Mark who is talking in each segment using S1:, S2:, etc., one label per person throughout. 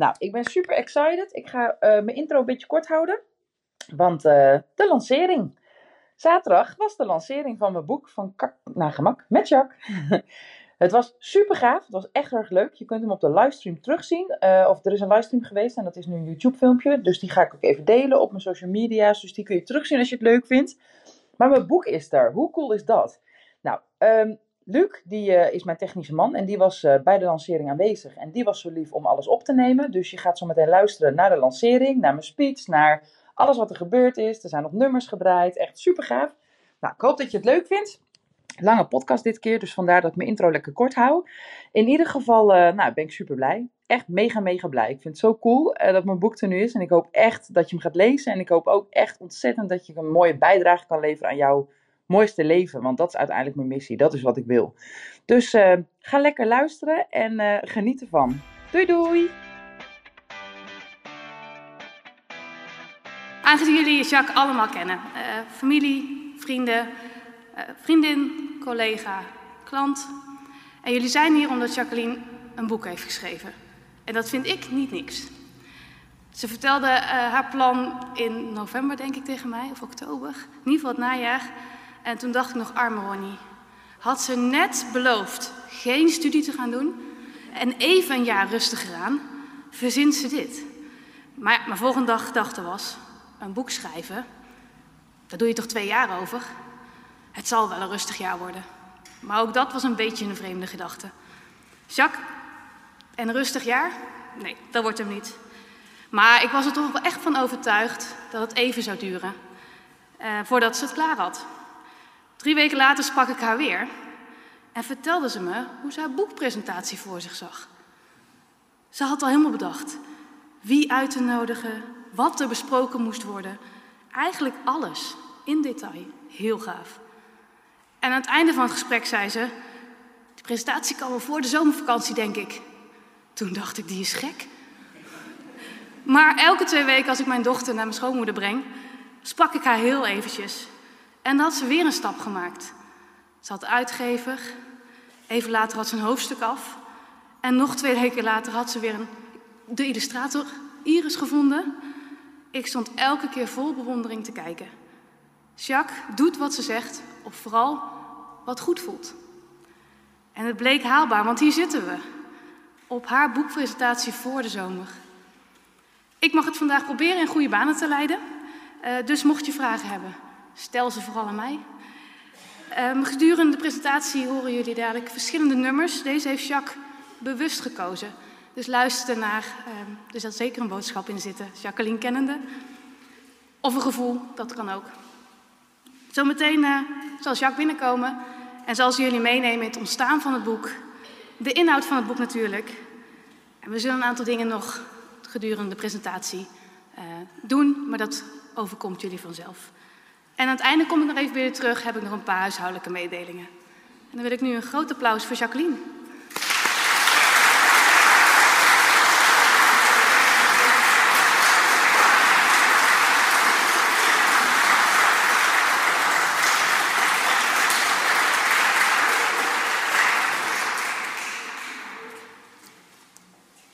S1: Nou, ik ben super excited. Ik ga eh, mijn intro een beetje kort houden. Want uh, de lancering. Zaterdag was de lancering van mijn boek van Kak naar gemak met Jacques. het was super gaaf. Het was echt erg leuk. Je kunt hem op de livestream terugzien. Uh, of er is een livestream geweest en dat is nu een YouTube filmpje. Dus die ga ik ook even delen op mijn social media's. Dus die kun je terugzien als je het leuk vindt. Maar mijn boek is er. Hoe cool is dat? Nou, um, Luc, die uh, is mijn technische man en die was uh, bij de lancering aanwezig. En die was zo lief om alles op te nemen. Dus je gaat zo meteen luisteren naar de lancering, naar mijn speech, naar alles wat er gebeurd is. Er zijn nog nummers gedraaid, echt super gaaf. Nou, ik hoop dat je het leuk vindt. Lange podcast dit keer, dus vandaar dat ik mijn intro lekker kort hou. In ieder geval uh, nou, ben ik super blij. Echt mega, mega blij. Ik vind het zo cool dat mijn boek er nu is. En ik hoop echt dat je hem gaat lezen. En ik hoop ook echt ontzettend dat je een mooie bijdrage kan leveren aan jouw mooiste leven. Want dat is uiteindelijk mijn missie. Dat is wat ik wil. Dus uh, ga lekker luisteren en uh, geniet ervan. Doei doei!
S2: Aangezien jullie Jacques allemaal kennen. Uh, familie, vrienden, vriendin, collega, klant. En jullie zijn hier omdat Jacqueline een boek heeft geschreven. En dat vind ik niet niks. Ze vertelde haar plan in november, denk ik, tegen mij, of oktober. In ieder geval het najaar. En toen dacht ik nog, arme Ronnie. Had ze net beloofd geen studie te gaan doen en even een jaar rustiger aan, verzint ze dit. Maar mijn volgende dag gedachte was, een boek schrijven, daar doe je toch twee jaar over? Het zal wel een rustig jaar worden. Maar ook dat was een beetje een vreemde gedachte. Jacques, en een rustig jaar? Nee, dat wordt hem niet. Maar ik was er toch wel echt van overtuigd dat het even zou duren. Uh, voordat ze het klaar had. Drie weken later sprak ik haar weer en vertelde ze me hoe ze haar boekpresentatie voor zich zag. Ze had al helemaal bedacht wie uit te nodigen, wat er besproken moest worden. Eigenlijk alles, in detail. Heel gaaf. En aan het einde van het gesprek zei ze: De presentatie kan wel voor de zomervakantie, denk ik. Toen dacht ik: Die is gek. Maar elke twee weken, als ik mijn dochter naar mijn schoonmoeder breng, sprak ik haar heel eventjes en dan had ze weer een stap gemaakt. Ze had uitgever, even later had ze een hoofdstuk af. En nog twee weken later had ze weer een, de illustrator Iris gevonden. Ik stond elke keer vol bewondering te kijken. Jacques doet wat ze zegt, of vooral wat goed voelt. En het bleek haalbaar, want hier zitten we. Op haar boekpresentatie voor de zomer. Ik mag het vandaag proberen in goede banen te leiden. Uh, dus mocht je vragen hebben, Stel ze vooral aan mij. Um, gedurende de presentatie horen jullie dadelijk verschillende nummers. Deze heeft Jacques bewust gekozen. Dus luister ernaar. Um, er zal zeker een boodschap in zitten, Jacqueline kennende. Of een gevoel, dat kan ook. Zometeen uh, zal Jacques binnenkomen en zal ze jullie meenemen in het ontstaan van het boek. De inhoud van het boek natuurlijk. En we zullen een aantal dingen nog gedurende de presentatie uh, doen, maar dat overkomt jullie vanzelf. En aan het einde kom ik nog even weer terug, heb ik nog een paar huishoudelijke mededelingen. En dan wil ik nu een groot applaus voor Jacqueline.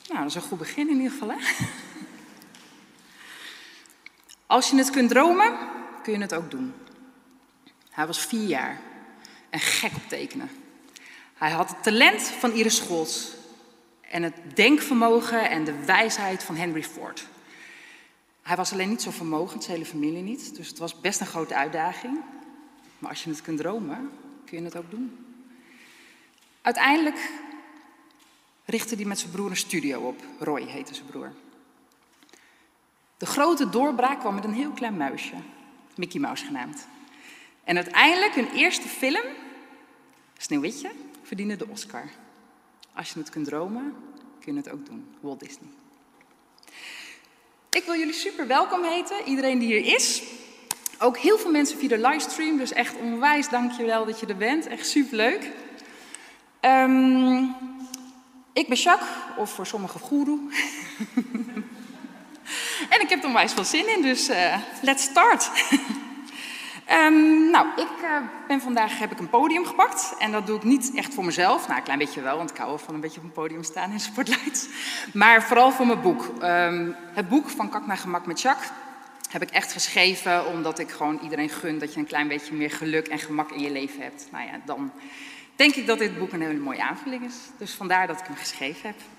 S1: Nou, dat is een goed begin in ieder geval, hè? Als je het kunt dromen, kun je het ook doen. Hij was vier jaar en gek op tekenen. Hij had het talent van Iris Scholz en het denkvermogen en de wijsheid van Henry Ford. Hij was alleen niet zo vermogend, zijn hele familie niet, dus het was best een grote uitdaging. Maar als je het kunt dromen, kun je het ook doen. Uiteindelijk richtte hij met zijn broer een studio op. Roy heette zijn broer. De grote doorbraak kwam met een heel klein muisje. Mickey Mouse genaamd. En uiteindelijk hun eerste film, Sneeuwwitje, verdiende de Oscar. Als je het kunt dromen, kun je het ook doen. Walt Disney. Ik wil jullie super welkom heten, iedereen die hier is. Ook heel veel mensen via de livestream, dus echt onwijs dankjewel dat je er bent. Echt superleuk. Um, ik ben Jacques, of voor sommigen Guru. en ik heb er onwijs veel zin in, dus uh, let's start. Um, nou, ik uh, ben vandaag heb ik een podium gepakt. En dat doe ik niet echt voor mezelf. Nou, een klein beetje wel, want ik hou van een beetje op een podium staan in Spotlight. Maar vooral voor mijn boek. Um, het boek van Kak naar Gemak met Jacques heb ik echt geschreven omdat ik gewoon iedereen gun dat je een klein beetje meer geluk en gemak in je leven hebt. Nou ja, dan denk ik dat dit boek een hele mooie aanvulling is. Dus vandaar dat ik hem geschreven heb.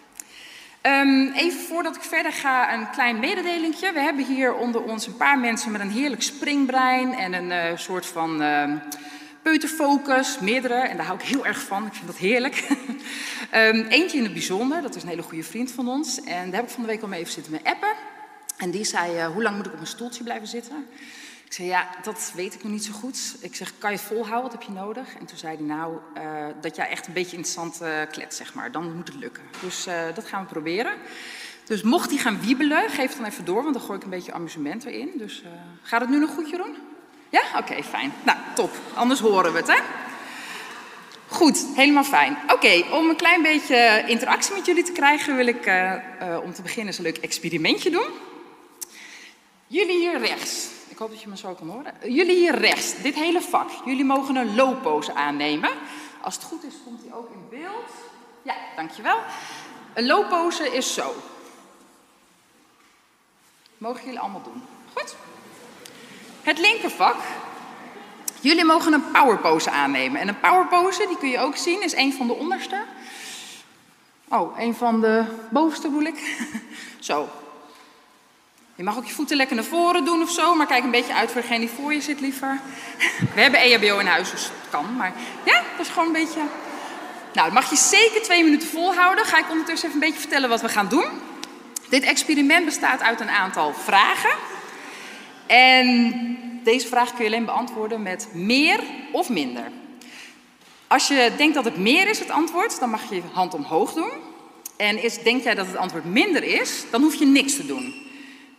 S1: Um, even voordat ik verder ga, een klein mededelingje. We hebben hier onder ons een paar mensen met een heerlijk springbrein en een uh, soort van uh, peuterfocus, meerdere. En daar hou ik heel erg van, ik vind dat heerlijk. um, eentje in het bijzonder, dat is een hele goede vriend van ons. En daar heb ik van de week al mee even zitten met appen. En die zei, uh, hoe lang moet ik op mijn stoeltje blijven zitten? Ik zei, ja, dat weet ik nog niet zo goed. Ik zeg, kan je volhouden, wat heb je nodig? En toen zei hij, nou, uh, dat jij echt een beetje interessant uh, klet, zeg maar. Dan moet het lukken. Dus uh, dat gaan we proberen. Dus mocht hij gaan wiebelen, geef dan even door, want dan gooi ik een beetje amusement erin. Dus gaat het nu nog goed, Jeroen? Ja? Oké, fijn. Nou, top. Anders horen we het, hè? Goed, helemaal fijn. Oké, om een klein beetje interactie met jullie te krijgen, wil ik om te beginnen een leuk experimentje doen. Jullie hier rechts. Ik hoop dat je me zo kan horen. Jullie hier rechts, dit hele vak. Jullie mogen een low-pose aannemen. Als het goed is, komt hij ook in beeld. Ja, dankjewel. Een low-pose is zo. Mogen jullie allemaal doen. Goed. Het linkervak. Jullie mogen een power pose aannemen. En een power pose, die kun je ook zien, is een van de onderste. Oh, een van de bovenste bedoel ik. Zo, je mag ook je voeten lekker naar voren doen of zo, maar kijk een beetje uit voor degene die voor je zit liever. We hebben EHBO in huis, dus het kan. Maar ja, dat is gewoon een beetje... Nou, dat mag je zeker twee minuten volhouden. Ga ik ondertussen even een beetje vertellen wat we gaan doen. Dit experiment bestaat uit een aantal vragen. En deze vraag kun je alleen beantwoorden met meer of minder. Als je denkt dat het meer is, het antwoord, dan mag je je hand omhoog doen. En is, denk jij dat het antwoord minder is, dan hoef je niks te doen.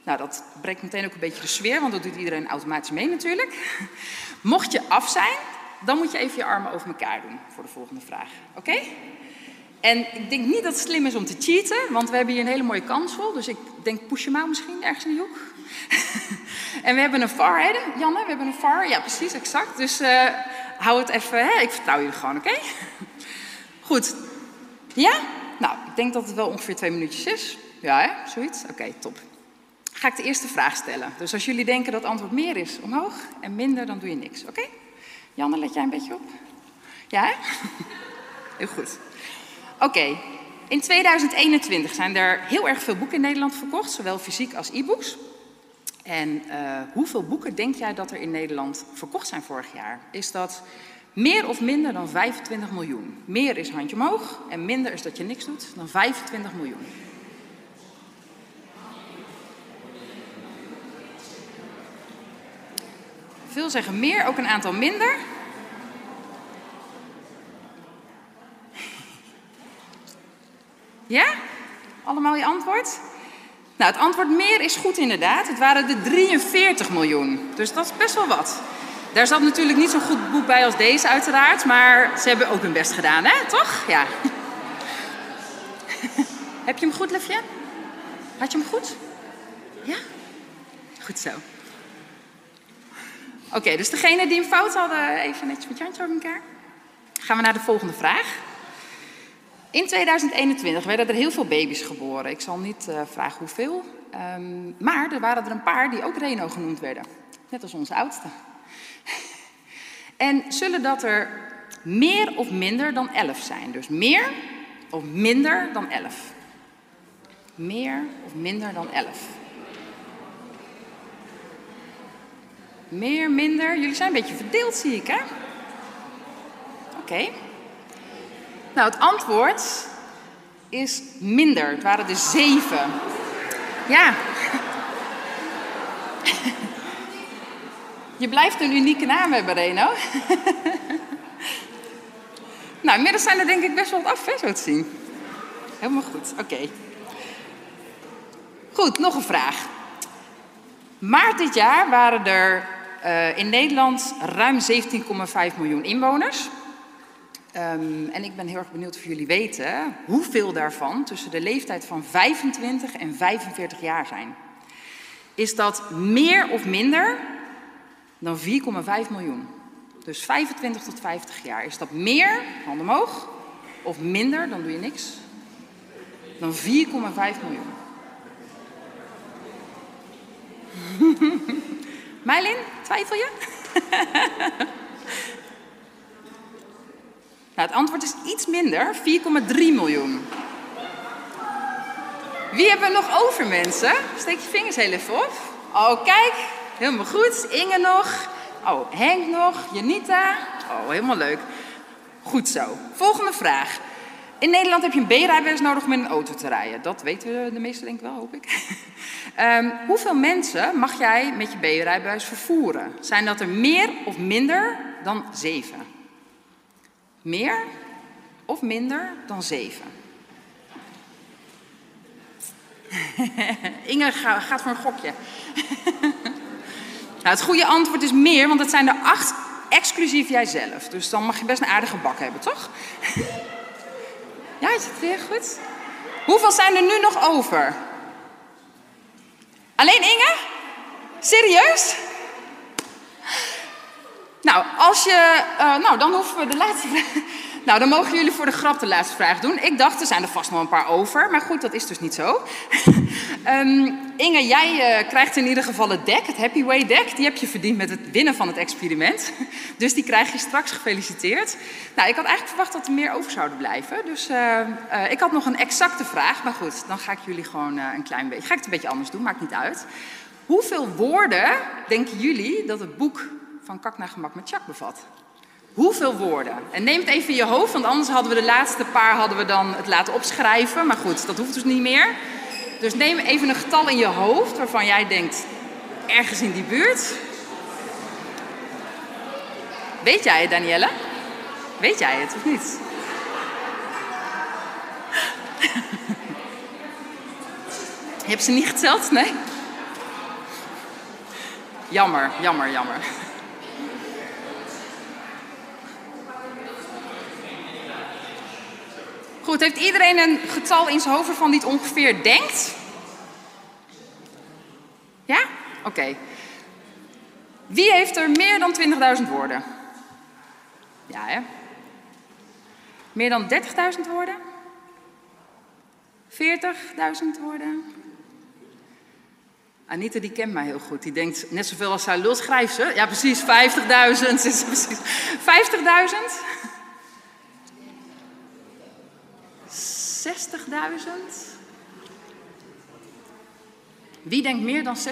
S1: Nou, dat breekt meteen ook een beetje de sfeer, want dat doet iedereen automatisch mee natuurlijk. Mocht je af zijn, dan moet je even je armen over elkaar doen voor de volgende vraag. Oké? En ik denk niet dat het slim is om te cheaten, want we hebben hier een hele mooie kansel. Dus ik denk, push je mouw misschien ergens in de hoek. en we hebben een VAR, hè, Janne? We hebben een VAR. Ja, precies, exact. Dus uh, hou het even, hè? ik vertrouw jullie gewoon, oké? Goed. Ja? Nou, ik denk dat het wel ongeveer twee minuutjes is. Ja, hè? Zoiets? Oké, top ga ik de eerste vraag stellen. Dus als jullie denken dat het antwoord meer is, omhoog. En minder, dan doe je niks. Oké? Janne, let jij een beetje op? Ja? Heel goed. Oké. In 2021 zijn er heel erg veel boeken in Nederland verkocht, zowel fysiek als e-books. En uh, hoeveel boeken denk jij dat er in Nederland verkocht zijn vorig jaar? Is dat meer of minder dan 25 miljoen? Meer is handje omhoog en minder is dat je niks doet dan 25 miljoen. Veel zeggen meer, ook een aantal minder. Ja? Allemaal je antwoord? Nou, het antwoord meer is goed inderdaad. Het waren de 43 miljoen. Dus dat is best wel wat. Daar zat natuurlijk niet zo'n goed boek bij als deze uiteraard, maar ze hebben ook hun best gedaan, hè? Toch? Ja. Heb je hem goed, Lefje? Had je hem goed? Ja? Goed zo. Oké, dus degene die een fout hadden, even netjes met je handje over elkaar. Gaan we naar de volgende vraag. In 2021 werden er heel veel baby's geboren. Ik zal niet uh, vragen hoeveel. Um, maar er waren er een paar die ook Reno genoemd werden. Net als onze oudste. en zullen dat er meer of minder dan 11 zijn? Dus meer of minder dan 11? Meer of minder dan 11? Meer, minder? Jullie zijn een beetje verdeeld, zie ik, hè? Oké. Nou, het antwoord is minder. Het waren er zeven. Ja. Je blijft een unieke naam hebben, Reno. nou, inmiddels zijn er denk ik best wel wat af, hè, zo te zien. Helemaal goed, oké. Goed, nog een vraag. Maart dit jaar waren er uh, in Nederland ruim 17,5 miljoen inwoners. Um, en ik ben heel erg benieuwd of jullie weten hoeveel daarvan tussen de leeftijd van 25 en 45 jaar zijn. Is dat meer of minder dan 4,5 miljoen? Dus 25 tot 50 jaar. Is dat meer, hand omhoog, of minder, dan doe je niks, dan 4,5 miljoen? Meilin, twijfel je? nou, het antwoord is iets minder, 4,3 miljoen. Wie hebben we nog over, mensen? Steek je vingers heel even op. Oh, kijk, helemaal goed. Inge nog. Oh, Henk nog. Janita. Oh, helemaal leuk. Goed zo. Volgende vraag. In Nederland heb je een B-rijbewijs nodig om met een auto te rijden. Dat weten de meesten denk ik wel, hoop ik. um, hoeveel mensen mag jij met je B-rijbewijs vervoeren? Zijn dat er meer of minder dan zeven? Meer of minder dan zeven? Inge gaat voor een gokje. nou, het goede antwoord is meer, want het zijn er acht exclusief jijzelf. Dus dan mag je best een aardige bak hebben, toch? Ja, is het weer goed? Hoeveel zijn er nu nog over? Alleen Inge? Serieus? Nou, als je. Uh, nou, dan hoeven we de laatste. Nou, dan mogen jullie voor de grap de laatste vraag doen. Ik dacht, er zijn er vast nog een paar over. Maar goed, dat is dus niet zo. um, Inge, jij uh, krijgt in ieder geval het deck, het Happy Way deck. Die heb je verdiend met het winnen van het experiment. dus die krijg je straks gefeliciteerd. Nou, ik had eigenlijk verwacht dat er meer over zouden blijven. Dus uh, uh, ik had nog een exacte vraag. Maar goed, dan ga ik jullie gewoon een klein beetje... Ga ik het een beetje anders doen, maakt niet uit. Hoeveel woorden denken jullie dat het boek van Kak naar Gemak met Chuck bevat? Hoeveel woorden? En neem het even in je hoofd, want anders hadden we de laatste paar hadden we dan het laten opschrijven. Maar goed, dat hoeft dus niet meer. Dus neem even een getal in je hoofd waarvan jij denkt, ergens in die buurt. Weet jij het, Danielle? Weet jij het of niet? Je hebt ze niet geteld, nee? Jammer, jammer, jammer. Goed, heeft iedereen een getal in zijn hoofd waarvan die het ongeveer denkt? Ja? Oké. Wie heeft er meer dan 20.000 woorden? Ja, hè? Meer dan 30.000 woorden? 40.000 woorden? Anita die kent mij heel goed. Die denkt net zoveel als zij lul schrijft ze. Ja, precies, 50.000. 50.000? 60.000? Wie denkt meer dan 60.000?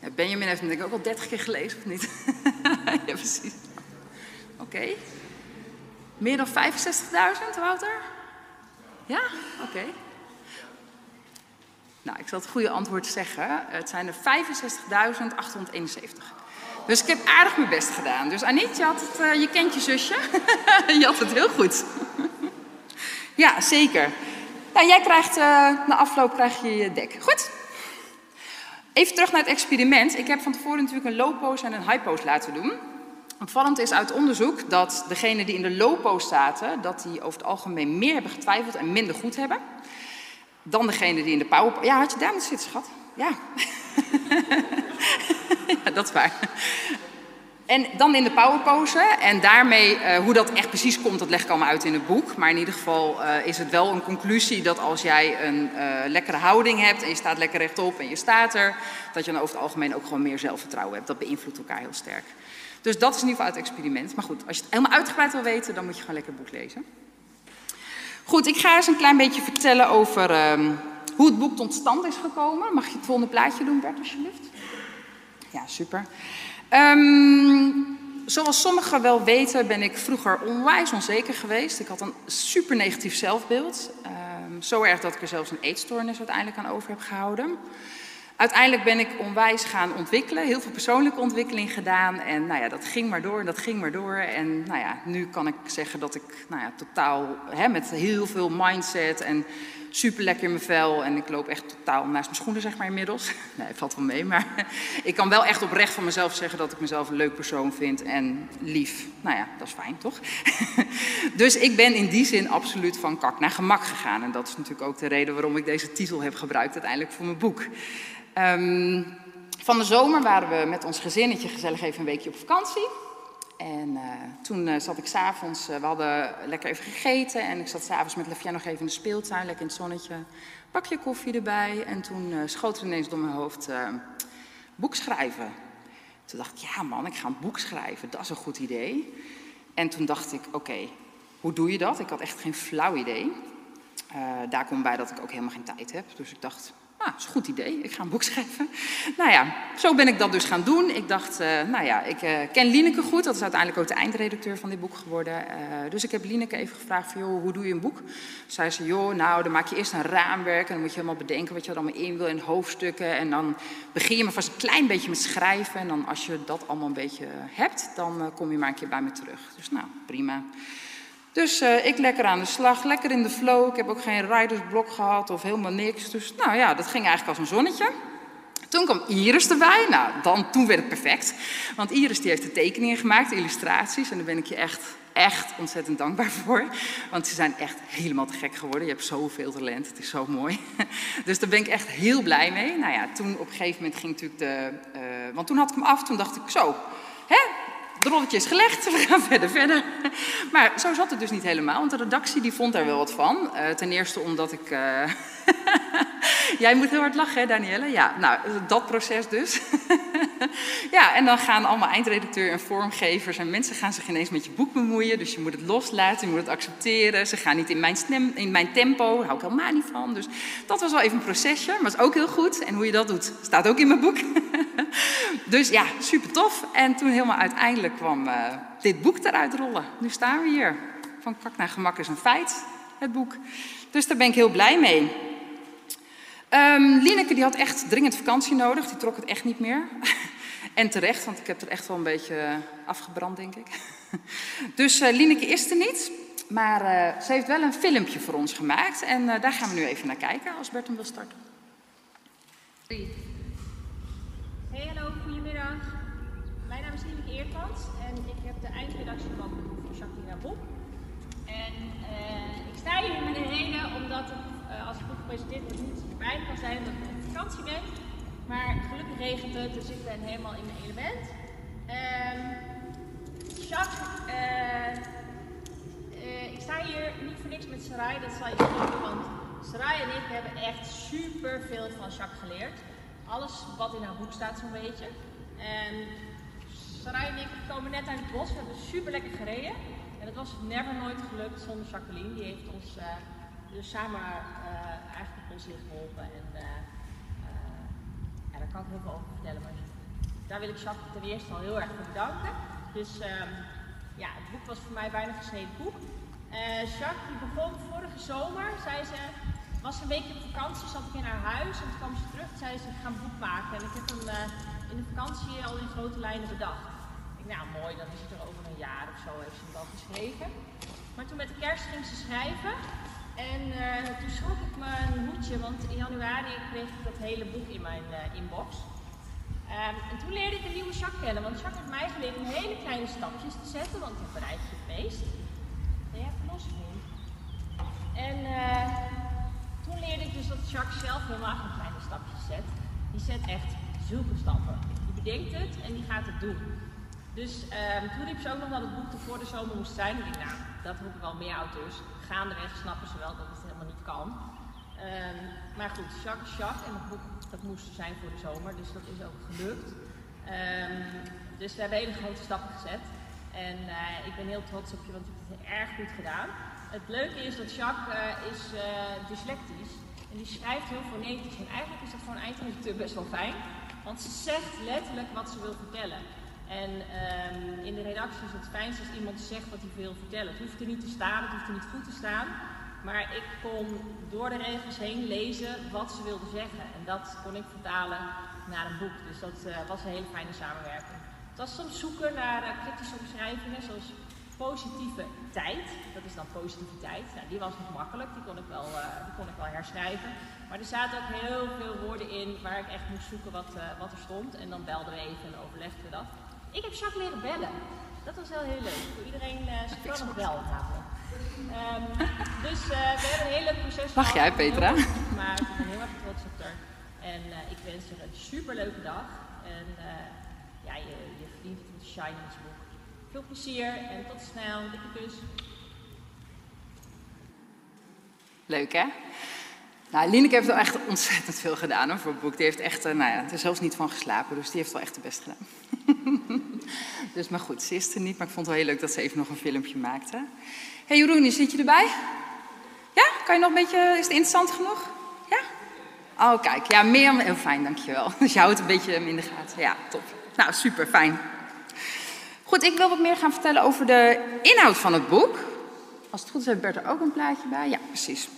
S1: Ja, Benjamin heeft hem denk ik ook al 30 keer gelezen, of niet? ja, precies. Oké. Meer dan 65.000, Wouter? Ja? Oké. Nou, ik zal het goede antwoord zeggen. Het zijn er 65.871. Dus ik heb aardig mijn best gedaan. Dus Anit, je, had het, uh, je kent je zusje. je had het heel goed. Ja, zeker. Nou, jij krijgt, uh, na afloop krijg je je dek. Goed. Even terug naar het experiment. Ik heb van tevoren natuurlijk een low pose en een high pose laten doen. Opvallend is uit onderzoek dat degenen die in de low pose zaten, dat die over het algemeen meer hebben getwijfeld en minder goed hebben. Dan degene die in de power... Ja, had je daar moeten zitten, schat? Ja. ja, dat is waar. En dan in de powerpose. En daarmee, uh, hoe dat echt precies komt, dat leg ik allemaal uit in het boek. Maar in ieder geval uh, is het wel een conclusie dat als jij een uh, lekkere houding hebt en je staat lekker rechtop en je staat er, dat je dan over het algemeen ook gewoon meer zelfvertrouwen hebt. Dat beïnvloedt elkaar heel sterk. Dus dat is in ieder geval het experiment. Maar goed, als je het helemaal uitgebreid wil weten, dan moet je gewoon lekker het boek lezen. Goed, ik ga eens een klein beetje vertellen over ehm, hoe het boek tot stand is gekomen. Mag je het volgende plaatje doen, Bert, alsjeblieft? Ja, super. Um, zoals sommigen wel weten ben ik vroeger onwijs onzeker geweest. Ik had een super negatief zelfbeeld. Um, zo erg dat ik er zelfs een eetstoornis uiteindelijk aan over heb gehouden. Uiteindelijk ben ik onwijs gaan ontwikkelen, heel veel persoonlijke ontwikkeling gedaan. En nou ja, dat ging maar door en dat ging maar door. En nou ja, nu kan ik zeggen dat ik nou ja, totaal hè, met heel veel mindset en super lekker in mijn vel en ik loop echt totaal naast mijn schoenen, zeg maar inmiddels. Nee, valt wel mee, maar ik kan wel echt oprecht van mezelf zeggen dat ik mezelf een leuk persoon vind en lief. Nou ja, dat is fijn, toch? Dus ik ben in die zin absoluut van kak naar gemak gegaan. En dat is natuurlijk ook de reden waarom ik deze titel heb gebruikt uiteindelijk voor mijn boek. Ehm, van de zomer waren we met ons gezinnetje gezellig even een weekje op vakantie. En uh, toen uh, zat ik s'avonds, uh, we hadden lekker even gegeten en ik zat s'avonds met Lefia nog even in de speeltuin, lekker in het zonnetje. Bakje koffie erbij en toen schoot er ineens door mijn hoofd boek schrijven. Toen dacht ik, ja man, ik ga een boek schrijven, dat is een goed idee. En toen dacht ik, oké, hoe doe je dat? Ik had echt geen flauw idee. daar komt bij dat ik ook helemaal geen tijd heb. Dus ik dacht, ah, dat is een goed idee, ik ga een boek schrijven. Nou ja, zo ben ik dat dus gaan doen. Ik dacht, uh, nou ja, ik uh, ken Lineke goed. Dat is uiteindelijk ook de eindredacteur van dit boek geworden. Uh, dus ik heb Lineke even gevraagd van, joh, hoe doe je een boek? Zei ze, joh, nou, dan maak je eerst een raamwerk... en dan moet je helemaal bedenken wat je er allemaal in wil in hoofdstukken... en dan begin je maar vast een klein beetje met schrijven... en dan als je dat allemaal een beetje hebt, dan kom je maar een keer bij me terug. Dus nou, prima. Dus uh, ik lekker aan de slag, lekker in de flow. Ik heb ook geen ridersblok gehad of helemaal niks. Dus nou ja, dat ging eigenlijk als een zonnetje. Toen kwam Iris erbij. Nou, dan, toen werd het perfect. Want Iris die heeft de tekeningen gemaakt, de illustraties. En daar ben ik je echt, echt ontzettend dankbaar voor. Want ze zijn echt helemaal te gek geworden. Je hebt zoveel talent, het is zo mooi. Dus daar ben ik echt heel blij mee. Nou ja, toen op een gegeven moment ging natuurlijk de... Uh, want toen had ik hem af, toen dacht ik zo... Hè, het rolletje is gelegd, we gaan verder, verder. Maar zo zat het dus niet helemaal, want de redactie die vond daar wel wat van. Uh, ten eerste omdat ik... Jij moet heel hard lachen, hè, Danielle? Ja, nou, dat proces dus. ja, en dan gaan allemaal eindredacteur en vormgevers en mensen gaan zich ineens met je boek bemoeien. Dus je moet het loslaten, je moet het accepteren. Ze gaan niet in mijn, in mijn tempo, daar hou ik helemaal niet van. Dus dat was wel even een procesje, maar is ook heel goed. En hoe je dat doet, staat ook in mijn boek. dus ja, super tof. En toen helemaal uiteindelijk kwam uh, dit boek eruit rollen. Nu staan we hier. Van kak naar gemak is een feit, het boek. Dus daar ben ik heel blij mee. Um, Lineke die had echt dringend vakantie nodig. Die trok het echt niet meer. en terecht, want ik heb er echt wel een beetje afgebrand, denk ik. dus uh, Lineke is er niet. Maar uh, ze heeft wel een filmpje voor ons gemaakt. En daar gaan we nu even naar kijken, als Bert hem wil starten.
S3: Hey, hallo, goedemiddag. Mijn naam is Lineke Eertmans en ik heb de eindredactie van van Jacqueline Bob. En ik sta hier met een reden omdat als het boek gepresenteerd wordt niet bij kan zijn omdat ik op vakantie ben. Maar gelukkig regent het, dus ik ben helemaal in mijn element. Um, Jacques, uh, uh, ik sta hier niet voor niks met Sarai, dat zal je weten, want Sarai en ik hebben echt super veel van Jacques geleerd. Alles wat in haar boek staat zo'n beetje. En Sarai en ik komen net uit het bos, we hebben super lekker gereden. En dat was never nooit gelukt zonder Jacqueline, die heeft ons uh, dus samen eigenlijk ons in geholpen. En ja, daar kan ik heel veel over vertellen. Maar daar wil ik Jacques ten eerste al heel erg voor bedanken. Dus um, ja, het boek was voor mij bijna geschreven boek. Uh, Jacques die begon vorige zomer, zei ze, was een weekje op vakantie, zat ik in haar huis en toen kwam ze terug en zei ze, ik ga een boek maken. En ik heb hem uh, in de vakantie al in grote lijnen bedacht. Ik nou mooi, dan is het er over een jaar of zo, heeft ze het al geschreven. Maar toen met de kerst ging ze schrijven en uh, toen schrok ik een hoedje, want in januari kreeg ik dat hele boek in mijn uh, inbox. Um, en toen leerde ik een nieuwe Jacques kennen, want Jacques heeft mij geleerd om hele kleine stapjes te zetten, want ik bereid je het meest. Ben jij verlost En toen leerde ik dus dat Jacques zelf helemaal geen kleine stapjes zet. Die zet echt zulke stappen. Die bedenkt het en die gaat het doen. Dus um, toen riep ze ook nog dat het boek er voor de zomer moest zijn. En ik nou, dat roepen wel meer auteurs. Gaandeweg snappen ze wel dat het helemaal niet kan. Um, maar goed, Jacques Jacques en het boek dat moest er zijn voor de zomer, dus dat is ook gelukt. Um, dus we hebben hele grote stappen gezet. En uh, ik ben heel trots op je, want je hebt het erg goed gedaan. Het leuke is dat Jacques uh, is uh, dyslectisch en die schrijft heel fonetisch. En eigenlijk is dat voor een eindredacteur best wel fijn, want ze zegt letterlijk wat ze wil vertellen. En um, in de redactie is het fijnst als iemand zegt wat hij wil vertellen. Het hoeft er niet te staan, het hoeft er niet goed te staan. Maar ik kon door de regels heen lezen wat ze wilde zeggen. En dat kon ik vertalen naar een boek. Dus dat uh, was een hele fijne samenwerking. Het was soms zoeken naar uh, kritische omschrijvingen, zoals positieve tijd. Dat is dan positiviteit. Nou, die was nog makkelijk, die kon, ik wel, uh, die kon ik wel herschrijven. Maar er zaten ook heel veel woorden in waar ik echt moest zoeken wat, wat er stond. En dan belden we even en overlegden we dat. Ik heb Jacques leren bellen. Dat was wel heel leuk. Voor iedereen uh, zit wel nog bel namelijk. Um, dus we hebben een heel leuk proces
S1: Mag jij, Petra?
S3: Maar ik ben heel erg trots op haar. En ik wens je een superleuke dag. En ja, je, je verdient het met Shine in boek. Veel plezier en tot snel. Dikke kus.
S1: Leuk hè? Nou, Lineke heeft wel echt ontzettend veel gedaan hoor, voor het boek. Die heeft echt, nou ja, er zelfs niet van geslapen, dus die heeft wel echt de best gedaan. dus maar goed, ze is er niet, maar ik vond het wel heel leuk dat ze even nog een filmpje maakte. Hey, Jeroen, zit je erbij? Ja? Kan je nog een beetje, is het interessant genoeg? Ja? Oh, kijk, ja, meer, heel fijn, dankjewel. Dus je houdt een beetje in de gaten. Ja, top. Nou, super, fijn. Goed, ik wil wat meer gaan vertellen over de inhoud van het boek. Als het goed is, heeft Bert er ook een plaatje bij. Ja, precies.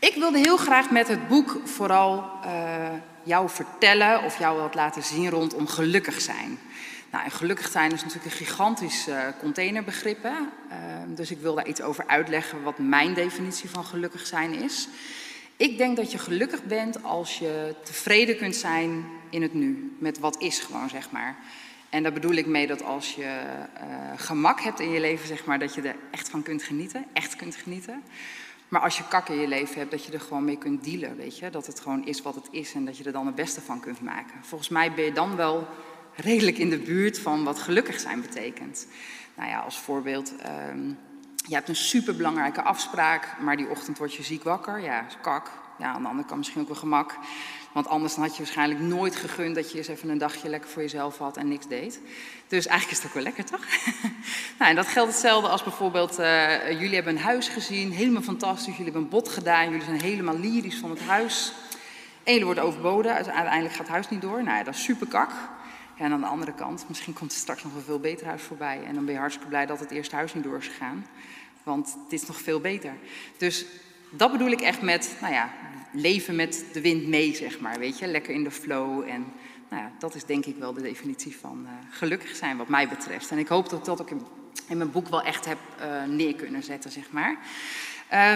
S1: Ik wilde heel graag met het boek vooral uh, jou vertellen of jou wat laten zien rondom gelukkig zijn. Nou, en gelukkig zijn is natuurlijk een gigantisch uh, containerbegrip. Hè? Uh, dus ik wil daar iets over uitleggen wat mijn definitie van gelukkig zijn is. Ik denk dat je gelukkig bent als je tevreden kunt zijn in het nu, met wat is gewoon, zeg maar. En daar bedoel ik mee dat als je uh, gemak hebt in je leven, zeg maar, dat je er echt van kunt genieten, echt kunt genieten. Maar als je kak in je leven hebt, dat je er gewoon mee kunt dealen, weet je. Dat het gewoon is wat het is en dat je er dan het beste van kunt maken. Volgens mij ben je dan wel redelijk in de buurt van wat gelukkig zijn betekent. Nou ja, als voorbeeld, um, je hebt een superbelangrijke afspraak, maar die ochtend word je ziek wakker. Ja, kak. Ja, aan de andere kant misschien ook wel gemak. Want anders had je waarschijnlijk nooit gegund dat je eens even een dagje lekker voor jezelf had en niks deed. Dus eigenlijk is het ook wel lekker, toch? nou, en dat geldt hetzelfde als bijvoorbeeld, uh, jullie hebben een huis gezien, helemaal fantastisch. Jullie hebben een bod gedaan, jullie zijn helemaal lyrisch van het huis. Jullie worden overboden, uiteindelijk gaat het huis niet door. Nou ja, dat is super kak. En aan de andere kant, misschien komt er straks nog een veel beter huis voorbij. En dan ben je hartstikke blij dat het eerste huis niet door is gegaan. Want dit is nog veel beter. Dus dat bedoel ik echt met, nou ja, leven met de wind mee, zeg maar. Weet je, lekker in de flow. En nou ja, dat is denk ik wel de definitie van uh, gelukkig zijn, wat mij betreft. En ik hoop dat ik dat ook in, in mijn boek wel echt heb uh, neer kunnen zetten, zeg maar.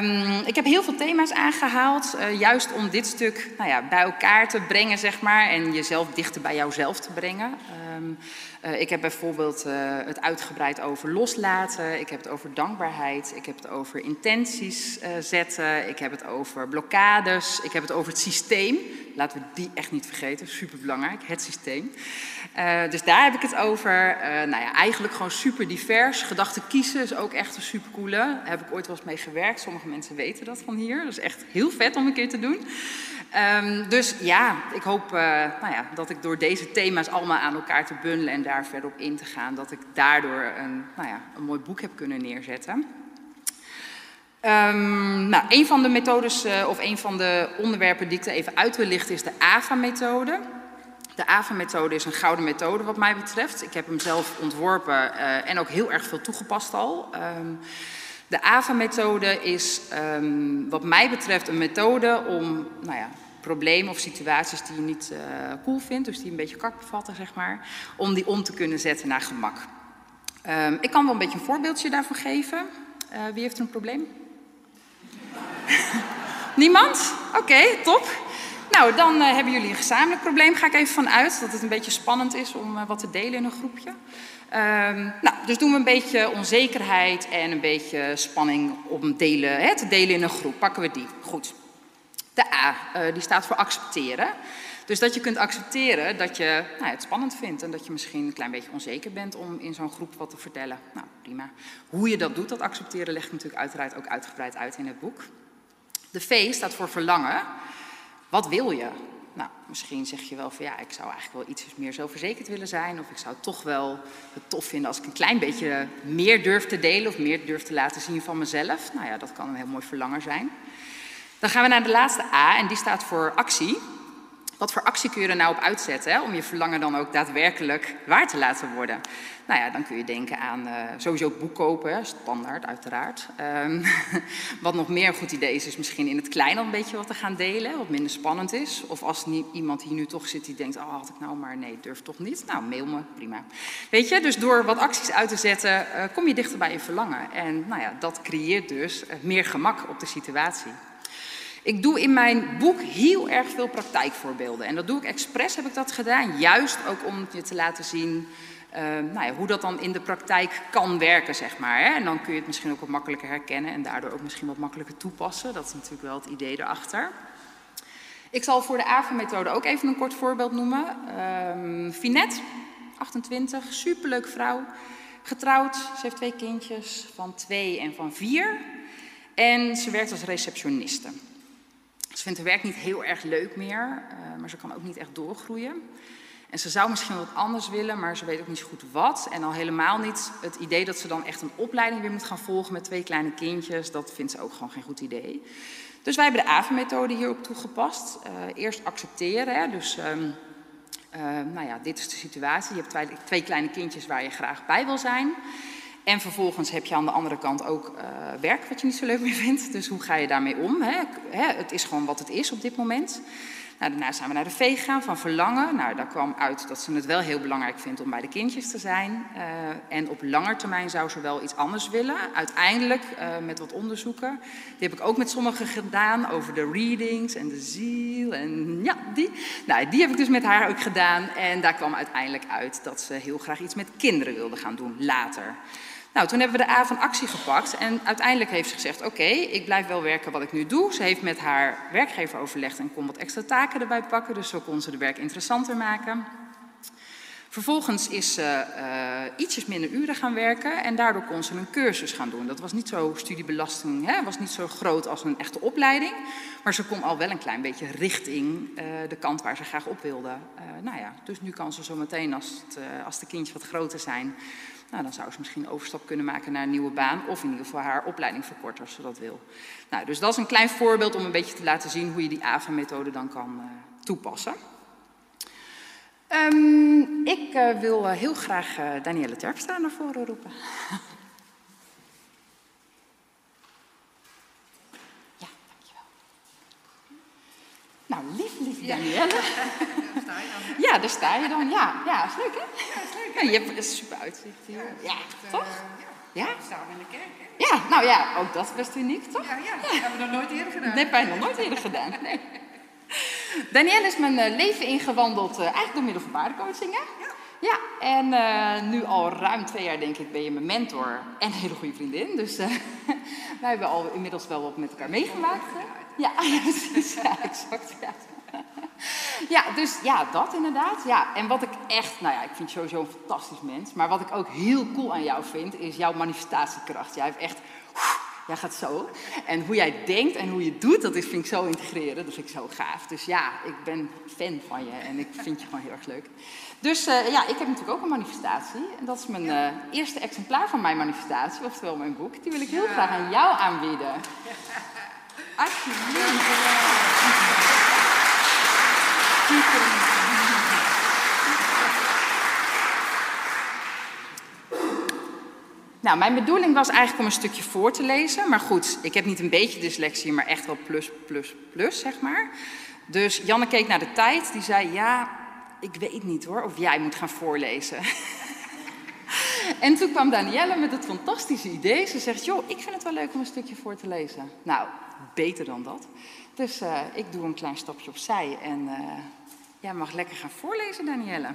S1: Um, ik heb heel veel thema's aangehaald, uh, juist om dit stuk nou ja, bij elkaar te brengen, zeg maar, en jezelf dichter bij jouzelf te brengen. Um, uh, ik heb bijvoorbeeld uh, het uitgebreid over loslaten, ik heb het over dankbaarheid, ik heb het over intenties zetten, ik heb het over blokkades, ik heb het over het systeem. Laten we die echt niet vergeten, superbelangrijk, het systeem. dus daar heb ik het over. nou ja, eigenlijk gewoon super divers. Gedachten kiezen is ook echt een supercoole. Daar heb ik ooit wel eens mee gewerkt. Sommige mensen weten dat van hier. Dat is echt heel vet om een keer te doen. Um, dus ja, ik hoop nou ja, dat ik door deze thema's allemaal aan elkaar te bundelen en daar verder op in te gaan, dat ik daardoor een, nou ja, een mooi boek heb kunnen neerzetten. Um, nou, een van de methodes uh, of een van de onderwerpen die ik er even uit wil lichten is de AVA-methode. De AVA-methode is een gouden methode wat mij betreft. Ik heb hem zelf ontworpen uh, en ook heel erg veel toegepast al. Um, de AVA-methode is um, wat mij betreft een methode om nou ja, problemen of situaties die je niet uh, cool vindt, dus die een beetje kak bevatten, zeg maar, om die om te kunnen zetten naar gemak. Um, ik kan wel een beetje een voorbeeldje daarvan geven. Uh, wie heeft er een probleem? Niemand? Oké, top. Nou, dan uh, hebben jullie een gezamenlijk probleem. Ga ik even vanuit dat het een beetje spannend is om wat te delen in een groepje. Um, nou, dus doen we een beetje onzekerheid en een beetje spanning om delen, hè, te delen in een groep. Pakken we die. Goed. De A, uh, die staat voor accepteren. Dus dat je kunt accepteren dat je nou, het spannend vindt en dat je misschien een klein beetje onzeker bent om in zo'n groep wat te vertellen. Nou, prima. Hoe je dat doet, dat accepteren, leg ik natuurlijk uiteraard ook uitgebreid uit in het boek. De V staat voor verlangen. Wat wil je? Nou, misschien zeg je wel van ja, ik zou eigenlijk wel iets meer zelfverzekerd willen zijn. Of ik zou toch wel het tof vinden als ik een klein beetje meer durf te delen of meer durf te laten zien van mezelf. Nou ja, dat kan een heel mooi verlangen zijn. Dan gaan we naar de laatste A en die staat voor actie. Wat voor actie kun je er nou op uitzetten hè, om je verlangen dan ook daadwerkelijk waar te laten worden? Nou ja, dan kun je denken aan uh, sowieso boek kopen, standaard uiteraard. Um, wat nog meer een goed idee is, is misschien in het klein al een beetje wat te gaan delen, wat minder spannend is. Of als iemand hier nu toch zit die denkt, oh had ik nou maar, nee, durf toch niet. Nou, mail me, prima. Weet je, dus door wat acties uit te zetten, uh, kom je dichter bij je verlangen. En nou ja, dat creëert dus uh, meer gemak op de situatie. Ik doe in mijn boek heel erg veel praktijkvoorbeelden. En dat doe ik expres, heb ik dat gedaan. Juist ook om je te laten zien uh, nou ja, hoe dat dan in de praktijk kan werken, zeg maar. Hè? En dan kun je het misschien ook wat makkelijker herkennen en daardoor ook misschien wat makkelijker toepassen. Dat is natuurlijk wel het idee erachter. Ik zal voor de AVA-methode ook even een kort voorbeeld noemen. Um, Finette, 28, superleuk vrouw. Getrouwd, ze heeft twee kindjes van twee en van vier. En ze werkt als receptioniste. Ze vindt haar werk niet heel erg leuk meer, uh, maar ze kan ook niet echt doorgroeien. En ze zou misschien wat anders willen, maar ze weet ook niet zo goed wat. En al helemaal niet het idee dat ze dan echt een opleiding weer moet gaan volgen met twee kleine kindjes. Dat vindt ze ook gewoon geen goed idee. Dus wij hebben de AVE-methode hierop toegepast. Uh, eerst accepteren, hè, dus um, uh, nou ja, dit is de situatie. Je hebt twee kleine kindjes waar je graag bij wil zijn. En vervolgens heb je aan de andere kant ook uh, werk wat je niet zo leuk meer vindt. Dus hoe ga je daarmee om? Hè? Het is gewoon wat het is op dit moment. Nou, daarna zijn we naar de V gegaan van verlangen. Nou, daar kwam uit dat ze het wel heel belangrijk vindt om bij de kindjes te zijn. Uh, en op lange termijn zou ze wel iets anders willen. Uiteindelijk, uh, met wat onderzoeken, die heb ik ook met sommigen gedaan over de readings en de ziel. En ja, die. Nou, die heb ik dus met haar ook gedaan. En daar kwam uiteindelijk uit dat ze heel graag iets met kinderen wilde gaan doen later. Nou, toen hebben we de A van actie gepakt en uiteindelijk heeft ze gezegd, oké, ik blijf wel werken wat ik nu doe. Ze heeft met haar werkgever overlegd en kon wat extra taken erbij pakken, dus zo kon ze de werk interessanter maken. Vervolgens is ze uh, ietsjes minder uren gaan werken en daardoor kon ze een cursus gaan doen. Dat was niet zo studiebelasting, hè, was niet zo groot als een echte opleiding, maar ze kon al wel een klein beetje richting uh, de kant waar ze graag op wilde. Uh, nou ja, dus nu kan ze zo meteen als, als de kindjes wat groter zijn, nou, dan zou ze misschien een overstap kunnen maken naar een nieuwe baan of in ieder geval haar opleiding verkorten als ze dat wil. Nou, dus dat is een klein voorbeeld om een beetje te laten zien hoe je die AVA-methode dan kan uh, toepassen. Um, ik uh, wil uh, heel graag Danielle Terpstra naar voren roepen. Nou, lief, lief Danielle. Ja, daar sta je dan. Ja, ja is leuk hè? Ja, is leuk. Ja, je hebt een super uitzicht hier. Ja, ja echt, toch? Uh, ja.
S4: we in de kerk hè?
S1: Ja, nou ja, ook dat is best uniek, toch?
S4: Ja, ja. dat hebben we nog nooit eerder gedaan.
S1: Nee, bijna nog nooit eerder gedaan. Nee. Danielle is mijn uh, leven ingewandeld, uh, eigenlijk door middel van paardencoaching, hè? Ja. Ja, en uh, nu al ruim twee jaar denk ik ben je mijn mentor en een hele goede vriendin. Dus uh, wij hebben al inmiddels wel wat met elkaar meegemaakt. Ja, ja, precies. Ja, exact. Ja. Ja, dus ja, dat inderdaad. Ja, en wat ik echt, nou ja, ik vind je sowieso een fantastisch mens. Maar wat ik ook heel cool aan jou vind, is jouw manifestatiekracht. Jij hebt echt, jij gaat zo. En hoe jij denkt en hoe je doet, dat is, vind ik zo integreren. Dat vind ik zo gaaf. Dus ja, ik ben fan van je en ik vind je gewoon heel erg leuk. Dus uh, ja, ik heb natuurlijk ook een manifestatie. En dat is mijn uh, eerste exemplaar van mijn manifestatie, oftewel mijn boek. Die wil ik heel graag aan jou aanbieden. Alsjeblieft. Nou, mijn bedoeling was eigenlijk om een stukje voor te lezen. Maar goed, ik heb niet een beetje dyslexie, maar echt wel plus, plus, plus, zeg maar. Dus Janne keek naar de tijd. Die zei, ja, ik weet niet hoor, of jij moet gaan voorlezen. en toen kwam Danielle met het fantastische idee. Ze zegt, joh, ik vind het wel leuk om een stukje voor te lezen. Nou, beter dan dat. Dus uh, ik doe een klein stapje opzij en uh, jij mag lekker gaan voorlezen, Danielle.
S4: Ik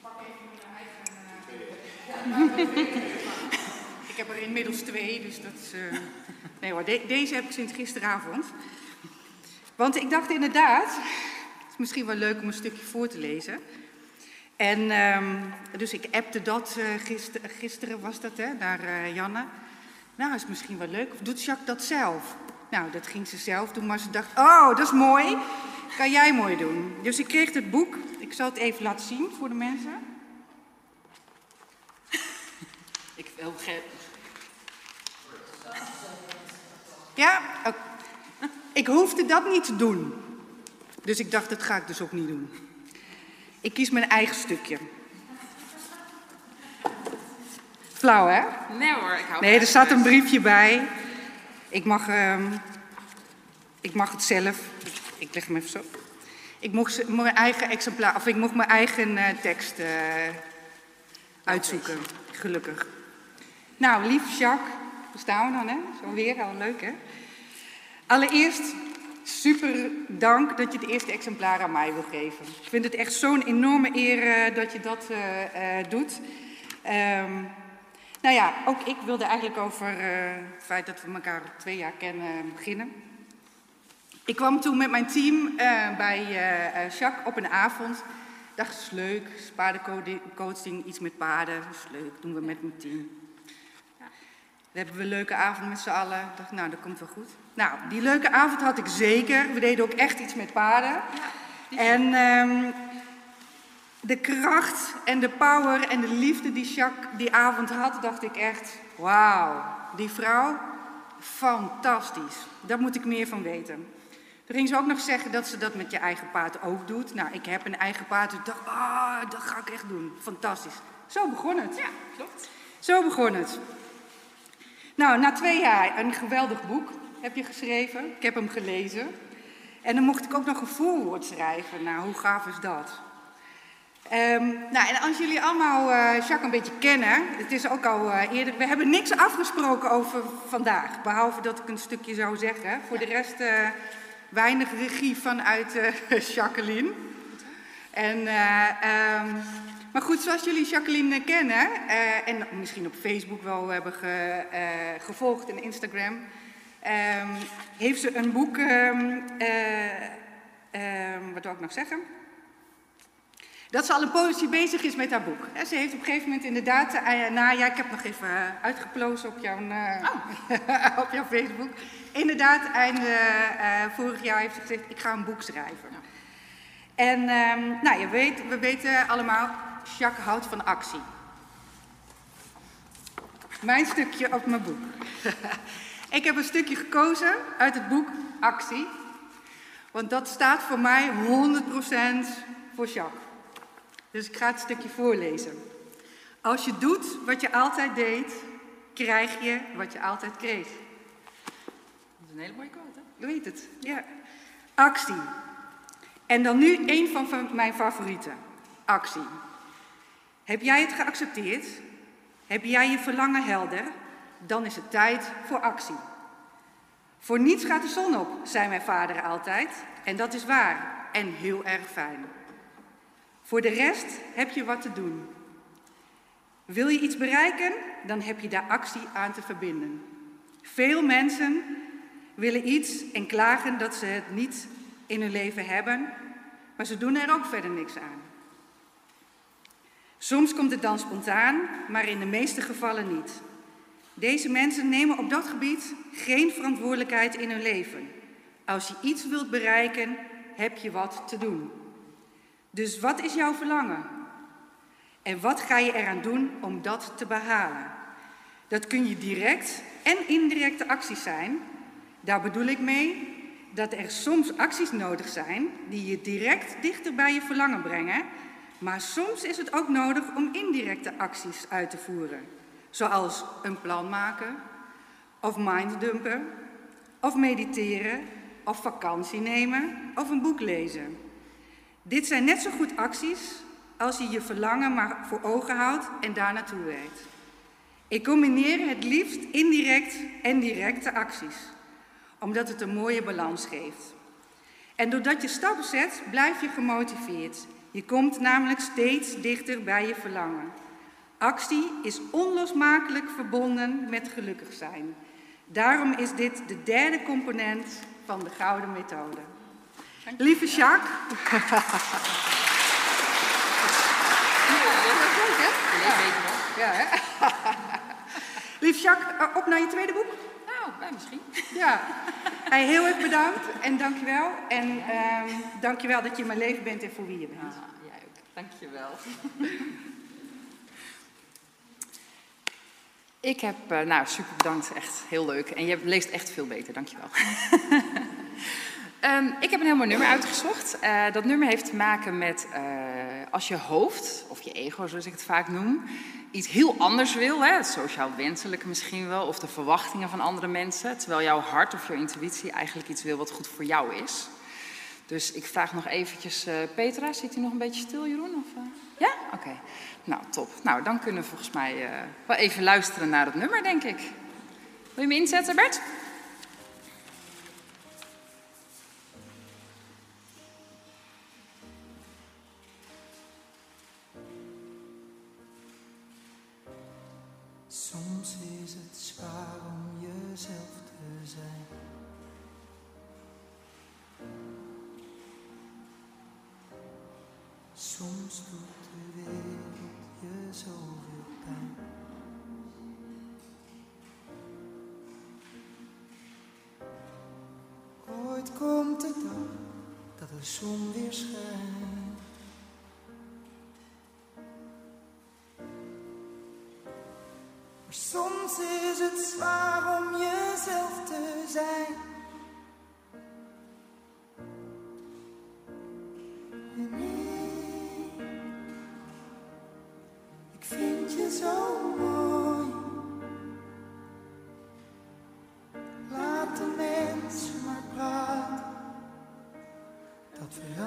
S4: pak even mijn eigen... ik heb er inmiddels twee, dus dat is... Uh... Nee hoor, de deze heb ik sinds gisteravond. Want ik dacht inderdaad, het is misschien wel leuk om een stukje voor te lezen. En um, dus ik appte dat gister, gisteren, was dat hè, naar Janne. Nou, is misschien wel leuk. Of doet Jacques dat zelf? Nou, dat ging ze zelf doen, maar ze dacht, oh, dat is mooi. Kan jij mooi doen. Dus ik kreeg het boek. Ik zal het even laten zien voor de mensen.
S1: Ik wil geen...
S4: Ja, ik hoefde dat niet te doen. Dus ik dacht, dat ga ik dus ook niet doen. Ik kies mijn eigen stukje. Flauw, hè?
S1: Nee hoor, ik hou
S4: Nee, er staat een briefje bij. Ik mag, ehm, ik mag het zelf. Ik leg hem even zo. Ik mocht mijn eigen exemplaar, of ik mocht mijn eigen eh, tekst eh, uitzoeken. Gelukkig. Nou, lief Jacques, waar staan we dan, hè? Zo weer, al leuk, hè? Allereerst, super dank dat je het eerste exemplaar aan mij wil geven. Ik vind het echt zo'n enorme eer eh, dat je dat doet. Ehm, nou ja, ook ik wilde eigenlijk over eh, het feit dat we elkaar twee jaar kennen beginnen. Ik kwam toen met mijn team eh, bij eh, Jacques op een avond. Dacht, is leuk, paardencoaching, iets met paarden, dat is leuk, doen we met mijn team. Hebben we een leuke avond met z'n allen. Ik dacht, nou, dat komt wel goed. Nou, die leuke avond had ik zeker. We deden ook echt iets met paarden. en ehm, de kracht en de power en de liefde die Jacques die avond had, dacht ik echt, wauw, die vrouw, fantastisch. Daar moet ik meer van weten. Toen ging ze ook nog zeggen dat ze dat met je eigen paard ook doet. Nou, ik heb een eigen paard, dus ik dacht, ah, dat ga ik echt doen. Fantastisch. Zo begon het.
S1: Ja, klopt.
S4: Zo begon het. Nou, na twee jaar een geweldig boek heb je geschreven. Ik heb hem gelezen. En dan mocht ik ook nog een voorwoord schrijven. Nou, hoe gaaf is dat? Ehm, nou, en als jullie allemaal eh, Jacques een beetje kennen, het is ook al eh, eerder, we hebben niks afgesproken over vandaag, behalve dat ik een stukje zou zeggen. Voor de rest eh, weinig regie vanuit Jacqueline. En, eh, ehm, maar goed, zoals jullie Jacqueline kennen, en misschien op Facebook wel hebben ge- gevolgd en Instagram, ehm, heeft ze een boek, wat wil ik nog zeggen? Dat ze al een poosje bezig is met haar boek. Ze heeft op een gegeven moment inderdaad, eh, nou ja, ik heb nog even eh, uitgeplozen op jouw, eh, op jouw Facebook. Inderdaad, einde eh, vorig jaar heeft ze gezegd, ik ga een boek schrijven. En ehm, nou, je weet, we weten allemaal, Jacques houdt van actie. Mijn stukje op mijn boek. ik heb een stukje gekozen uit het boek Actie. Want dat staat voor mij 100% voor Jacques. Dus ik ga het stukje voorlezen. Als je doet wat je altijd deed, krijg je wat je altijd kreeg.
S1: Dat is een hele mooie quote, hè?
S4: Je weet het, ja. Actie. En dan nu een van mijn favorieten. Actie. Heb jij het geaccepteerd? Heb jij je verlangen helder? Dan is het tijd voor actie. Voor niets gaat de zon op, zei mijn vader altijd. En dat is waar en heel erg fijn. Voor de rest heb je wat te doen. Wil je iets bereiken, dan heb je daar actie aan te verbinden. Veel mensen willen iets en klagen dat ze het niet in hun leven hebben, maar ze doen er ook verder niks aan. Soms komt het dan spontaan, maar in de meeste gevallen niet. Deze mensen nemen op dat gebied geen verantwoordelijkheid in hun leven. Als je iets wilt bereiken, heb je wat te doen. Dus wat is jouw verlangen? En wat ga je eraan doen om dat te behalen? Dat kun je direct en indirecte acties zijn. Daar bedoel ik mee dat er soms acties nodig zijn die je direct dichter bij je verlangen brengen, maar soms is het ook nodig om indirecte acties uit te voeren, zoals een plan maken, of minddumpen, of mediteren, of vakantie nemen, of een boek lezen. Dit zijn net zo goed acties als je je verlangen maar voor ogen houdt en daar naartoe werkt. Ik combineer het liefst indirect en directe acties, omdat het een mooie balans geeft. En doordat je stappen zet, blijf je gemotiveerd. Je komt namelijk steeds dichter bij je verlangen. Actie is onlosmakelijk verbonden met gelukkig zijn. Daarom is dit de derde component van de gouden methode. Lieve Jacques. Ja, hè? Lief Jacques, eh, op naar je tweede boek.
S1: Nou, wij misschien.
S4: Ja. Hey, heel erg bedankt en dankjewel. En ehm dankjewel dat je in mijn leven bent en voor wie je bent.
S1: Ah, jij ook. Dankjewel. Ik heb, eh, nou super bedankt, echt heel leuk. En je leest echt veel beter, dankjewel. Ehm, ik heb een heel mooi nummer uitgezocht. Eh, dat nummer heeft te maken met eh, als je hoofd, of je ego zoals ik het vaak noem, iets heel anders wil, hè, het sociaal wenselijke misschien wel, of de verwachtingen van andere mensen, terwijl jouw hart of jouw intuïtie eigenlijk iets wil wat goed voor jou is. Dus ik vraag nog eventjes, uh, Petra, zit u nog een beetje stil, Jeroen? Of, Ja? Oké. Nou, top. Nou, dan kunnen we volgens mij wel even luisteren naar het nummer, denk ik. Wil je me inzetten, Bert?
S5: Is het zwaar om jezelf te zijn. En ik, ik vind je zo mooi. Laat de mensen maar praten, dat verander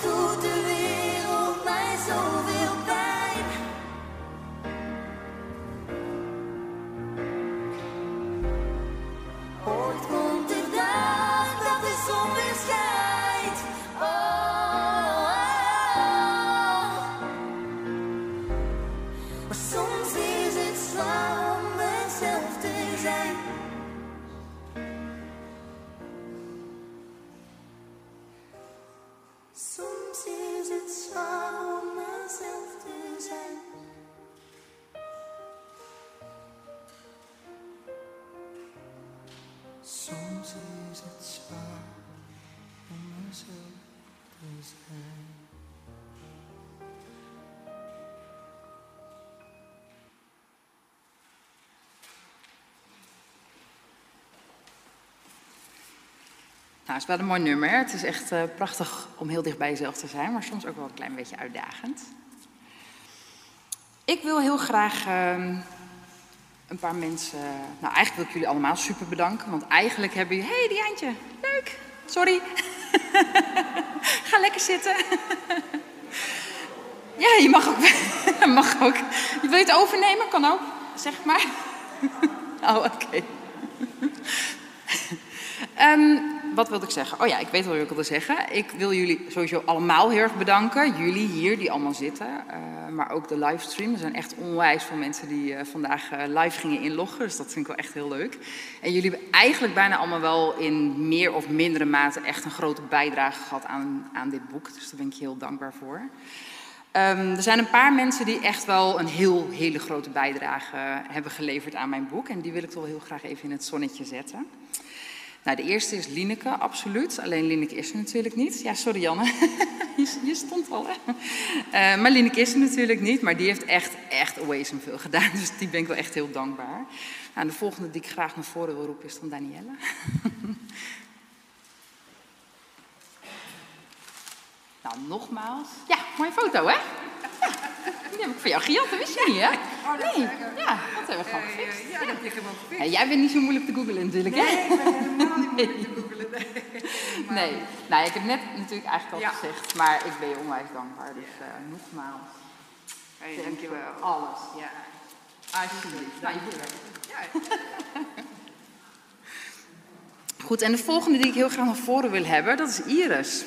S5: Soms
S1: Nou, het is wel een mooi nummer. Het is echt eh, prachtig om heel dicht bij jezelf te zijn, maar soms ook wel een klein beetje uitdagend. Ik wil heel graag ehm, een paar mensen. Nou, eigenlijk wil ik jullie allemaal super bedanken, want eigenlijk hebben jullie. Hey, Diantje, leuk. Sorry. Ga lekker zitten. ja, je mag ook. mag ook. Wil je het overnemen? Kan ook, zeg maar. oh, oké. Ehm, wat wilde ik zeggen? Oh ja, ik weet wel wat ik wilde zeggen. Ik wil jullie sowieso allemaal heel erg bedanken. Jullie hier, die allemaal zitten. eh, maar ook de livestream. Er zijn echt onwijs veel mensen die eh, vandaag eh, live gingen inloggen. Dus dat vind ik wel echt heel leuk. En jullie hebben eigenlijk bijna allemaal wel in meer of mindere mate echt een grote bijdrage gehad aan, aan dit boek. Dus daar ben ik heel dankbaar voor. Ehm, er zijn een paar mensen die echt wel een heel, hele grote bijdrage hebben geleverd aan mijn boek. En die wil ik toch wel heel graag even in het zonnetje zetten. Nou, de eerste is Lineke, absoluut. Alleen Lineke is er natuurlijk niet. Ja, sorry Janne. je, stond al, hè? Eh, maar Lineke is er natuurlijk niet. Maar die heeft echt, echt awesome veel gedaan. Dus die ben ik wel echt heel dankbaar. Nou, de volgende die ik graag naar voren wil roepen is dan Danielle. nou, nogmaals. Ja, mooie foto, hè? Ja, die heb ik voor jou gejat, dat wist je niet, hè? Nee, ja, dat hebben we gewoon gefixt.
S4: Ja, dat heb ik hem ook gefixt.
S1: Ja, jij bent niet zo moeilijk te googlen natuurlijk, hè?
S4: Nee, ik ben helemaal niet moeilijk te googelen. Nee.
S1: Nee, nou, ik heb net natuurlijk eigenlijk al
S4: Ja.
S1: gezegd, maar ik ben je onwijs dankbaar. Dus eh, nogmaals,
S4: Hey, dankjewel.
S1: voor alles. Ja. Alsjeblieft. Nou, je moet weg. Goed, en de volgende die ik heel graag naar voren wil hebben, dat is Iris.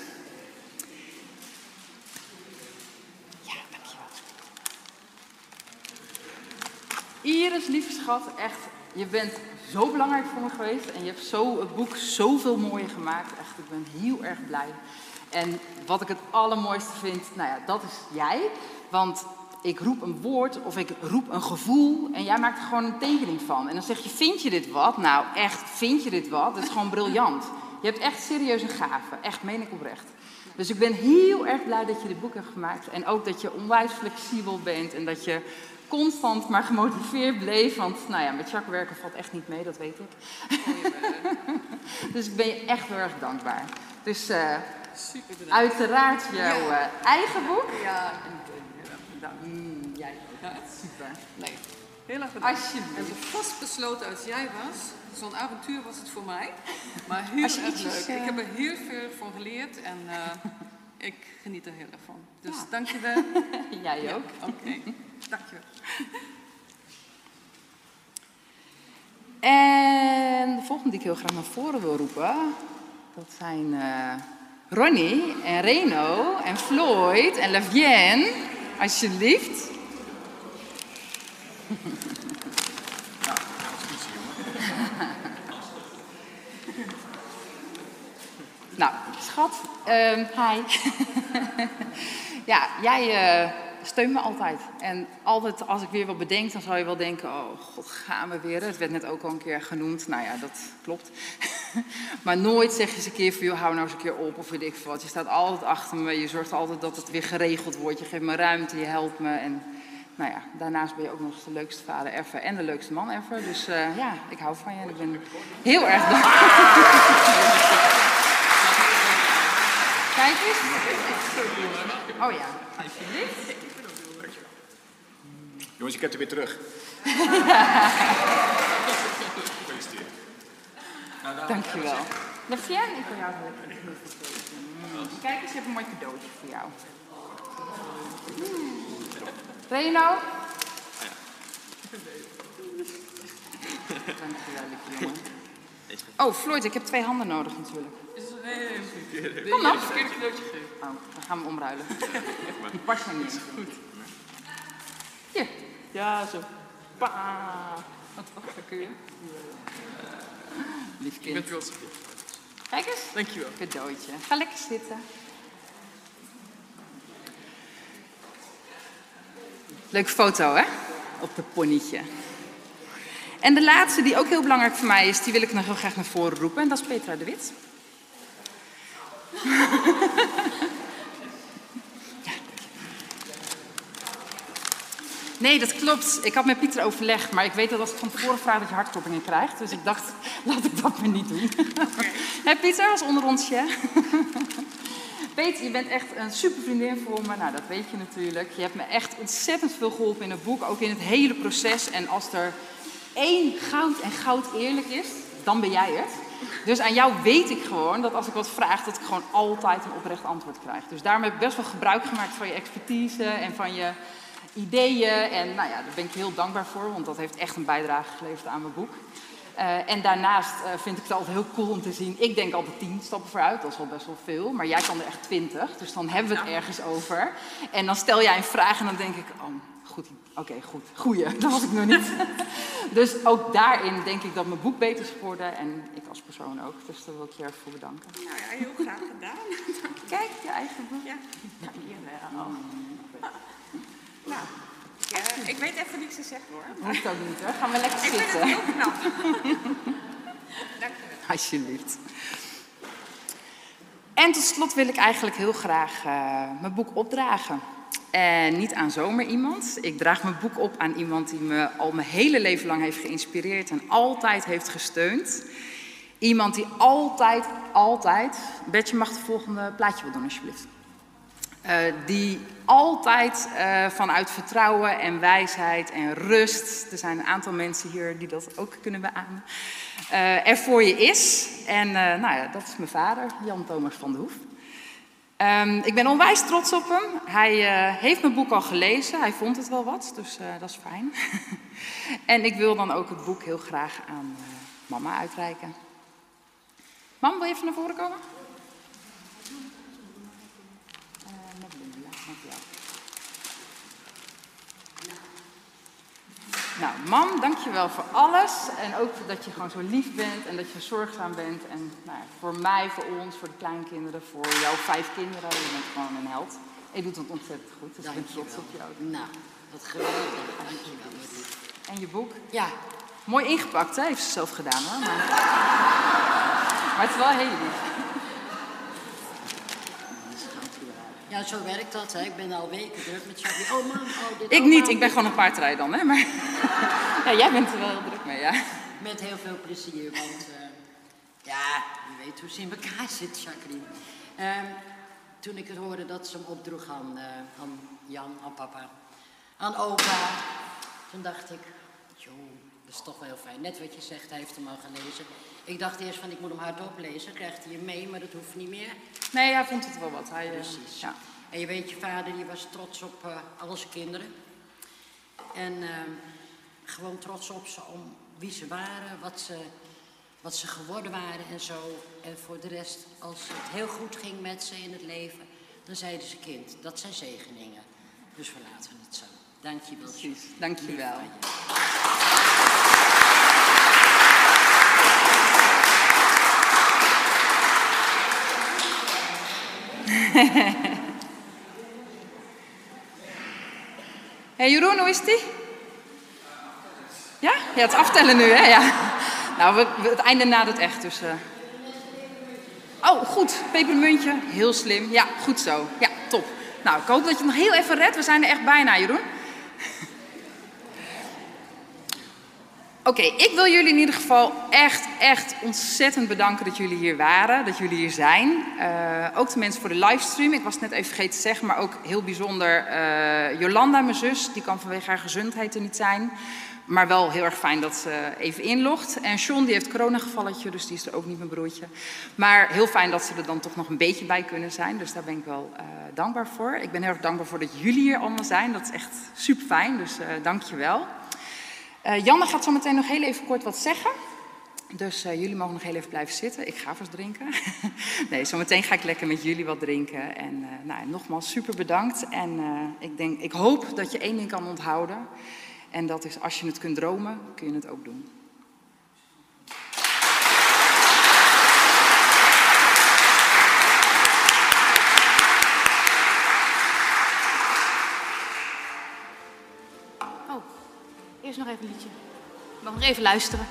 S1: Iris, lieve schat, echt, je bent zo belangrijk voor me geweest en je hebt zo het boek zoveel mooier gemaakt. Echt, ik ben heel erg blij. En wat ik het allermooiste vind, nou ja, dat is jij. Want ik roep een woord of ik roep een gevoel en jij maakt er gewoon een tekening van. En dan zeg je, vind je dit wat? Nou, echt, vind je dit wat? Dat is gewoon briljant. Je hebt echt serieus een gave. Echt, meen ik oprecht. Dus ik ben heel erg blij dat je dit boek hebt gemaakt. En ook dat je onwijs flexibel bent en dat je constant maar gemotiveerd bleef. Want nou ja, met Jacques werken valt echt niet mee, dat weet ik. dus ik ben je echt heel erg dankbaar. Dus eh,
S4: Super bedankt.
S1: uiteraard jouw
S4: Ja.
S1: eh, eigen boek.
S4: Ja, bedankt.
S1: Mm, jij ook. Super.
S4: Nee, heel erg bedankt.
S1: Alsjeblieft.
S4: En zo vastbesloten als jij was, zo'n avontuur was het voor mij. Maar heel
S1: je
S4: erg leuk.
S1: eh,
S4: Ik heb er heel veel van geleerd en eh, ik geniet er heel erg van. Dus
S1: Ja.
S4: dankjewel.
S1: Jij ook.
S4: Oké, dankjewel.
S1: En de volgende die ik heel graag naar voren wil roepen, dat zijn eh, Ronnie en Reno en Floyd en Lavienne. Alsjeblieft. Nou, schat, ehm, hi. ja, jij eh, steunt me altijd. En altijd als ik weer wat bedenk, dan zou je wel denken, oh god, gaan we weer. Het werd net ook al een keer genoemd. Nou ja, dat klopt. maar nooit zeg je eens een keer van, joh, hou nou eens een keer op of weet ik veel wat. Je staat altijd achter me, je zorgt altijd dat het weer geregeld wordt. Je geeft me ruimte, je helpt me. En nou ja, daarnaast ben je ook nog eens de leukste vader ever en de leukste man ever. Dus eh, ja, ik hou van je en ik ben heel erg dankbaar. Kijk eens. Oh ja, alsjeblieft.
S6: Jongens, ik heb er weer terug.
S1: Dankjewel. Lafienne, ik wil jou heel erg geven. Mm. Kijk eens, ik heb een mooi cadeautje voor jou. Mm. Reno? Dankjewel, lieve jongen. Oh, Floyd, ik heb twee handen nodig natuurlijk. Kom dan. Oh, dan gaan we omruilen. Die past er niet. Goed. Ja, zo. Pa. Wat kun je? Lief kind.
S6: Ik ben trots op je.
S1: Kijk eens.
S6: Dankjewel.
S1: Cadeautje. Ga lekker zitten. Leuke foto, hè? Op de ponytje. En de laatste, die ook heel belangrijk voor mij is, die wil ik nog heel graag naar voren roepen. En dat is Petra de Wit. Nee, dat klopt. Ik had met Pieter overlegd, maar ik weet dat als ik van tevoren vraag dat je hartkloppingen krijgt. Dus ik dacht, laat ik dat maar niet doen. Hé Pieter, was onder onsje. Peter, je bent echt een super vriendin voor me. Nou, dat weet je natuurlijk. Je hebt me echt ontzettend veel geholpen in het boek, ook in het hele proces. En als er één goud en goud eerlijk is, dan ben jij het. Dus aan jou weet ik gewoon dat als ik wat vraag, dat ik gewoon altijd een oprecht antwoord krijg. Dus daarom heb ik best wel gebruik gemaakt van je expertise en van je ideeën. En nou ja, daar ben ik heel dankbaar voor, want dat heeft echt een bijdrage geleverd aan mijn boek. Eh, en daarnaast eh, vind ik het altijd heel cool om te zien. Ik denk altijd tien stappen vooruit, dat is wel best wel veel. Maar jij kan er echt twintig, dus dan hebben we het ergens over. En dan stel jij een vraag en dan denk ik, oh, goed, oké, goed, goeie, dat was ik nog niet. dus ook daarin denk ik dat mijn boek beter is geworden en ik als persoon ook. Dus daar wil ik je erg voor bedanken.
S4: Nou ja, heel graag gedaan.
S1: Kijk, je eigen boek.
S4: Ja.
S1: Ja, hier, oh, ik weet
S3: Nou, ik, eh, ik weet even niks te zeggen hoor.
S1: Hoeft ook niet hoor. Gaan we lekker
S3: Ik vind
S1: zitten.
S3: het heel knap. Dank je wel.
S1: Alsjeblieft. En tot slot wil ik eigenlijk heel graag eh, mijn boek opdragen. En niet aan zomaar iemand. Ik draag mijn boek op aan iemand die me al mijn hele leven lang heeft geïnspireerd en altijd heeft gesteund. Iemand die altijd, altijd. Betje mag het volgende plaatje wel doen, alsjeblieft. Eh, die altijd eh, vanuit vertrouwen en wijsheid en rust, er zijn een aantal mensen hier die dat ook kunnen beamen, eh, er voor je is. En nou ja, dat is mijn vader, Jan Thomas van de Hoef. Ehm, ik ben onwijs trots op hem. Hij heeft mijn boek al gelezen, hij vond het wel wat, dus dat is fijn. en ik wil dan ook het boek heel graag aan mama uitreiken. Mam, wil je even naar voren komen? Eh, met bloemen, ja, dankjewel. Nou, mam, dankjewel voor alles. En ook dat je gewoon zo lief bent en dat je zorgzaam bent. En nou, voor mij, voor ons, voor de kleinkinderen, voor jouw vijf kinderen. Je bent gewoon een held. Je doet het ontzettend goed, dus ik ben trots op jou.
S7: Nou, wat geweldig. Dankjewel.
S1: En je boek?
S7: Ja,
S1: Mooi ingepakt, hè? Heeft ze zelf gedaan, hoor. Maar, maar het is wel heel lief.
S7: Ja, zo werkt dat. Hè. Ik ben al weken druk met Jackie. Oh man, oh dit.
S1: Ik
S7: oh,
S1: niet,
S7: mam,
S1: ik ben gewoon een paardrijder dan, hè. Maar ja, jij bent er wel druk mee, ja.
S7: Met heel veel plezier, want eh, ja, je weet hoe ze in elkaar zit, Jacqueline. Ehm, toen ik het hoorde dat ze hem opdroeg aan, eh, aan Jan, aan papa, aan opa, toen dacht ik, joh, dat is toch wel heel fijn. Net wat je zegt, hij heeft hem al gelezen. Ik dacht eerst van, ik moet hem hardop lezen, krijgt hij hem mee, maar dat hoeft niet meer.
S1: Nee, hij vond het wel wat. Hij, eh,
S7: Precies.
S1: Ja.
S7: En je weet, je vader die was trots op eh al zijn kinderen. En eh, gewoon trots op ze om wie ze waren, wat ze, wat ze geworden waren en zo. En voor de rest, als het heel goed ging met ze in het leven, dan zeiden ze kind, dat zijn zegeningen. Dus we laten het zo. Dank je wel.
S1: Dank je wel. hey Jeroen, hoe is die? Ja? Ja, het aftellen nu, hè? Ja. Nou, we, we- het einde nadert echt, dus... eh. Oh, goed. Pepermuntje. Heel slim. Ja, goed zo. Ja, top. Nou, ik hoop dat je het nog heel even redt. We zijn er echt bijna, Jeroen. Oké, ik wil jullie in ieder geval echt, echt ontzettend bedanken dat jullie hier waren, dat jullie hier zijn. Eh, ook de mensen voor de livestream. Ik was net even vergeten te zeggen, maar ook heel bijzonder eh, Jolanda, mijn zus. Die kan vanwege haar gezondheid er niet zijn. Maar wel heel erg fijn dat ze even inlogt. En Sean die heeft coronagevalletje, dus die is er ook niet mijn broertje. Maar heel fijn dat ze er dan toch nog een beetje bij kunnen zijn. Dus daar ben ik wel eh, dankbaar voor. Ik ben heel erg dankbaar voor dat jullie hier allemaal zijn. Dat is echt super fijn, dus dank je wel. Eh, Janne gaat zo meteen nog heel even kort wat zeggen. Dus eh, jullie mogen nog heel even blijven zitten. Ik ga vast drinken. nee, zometeen ga ik lekker met jullie wat drinken. En eh, nou, nogmaals super bedankt. En ik, denk, ik hoop dat je één ding kan onthouden. En dat is als je het kunt dromen, kun je het ook doen.
S5: Oh, eerst nog even een liedje. Mag nog even luisteren.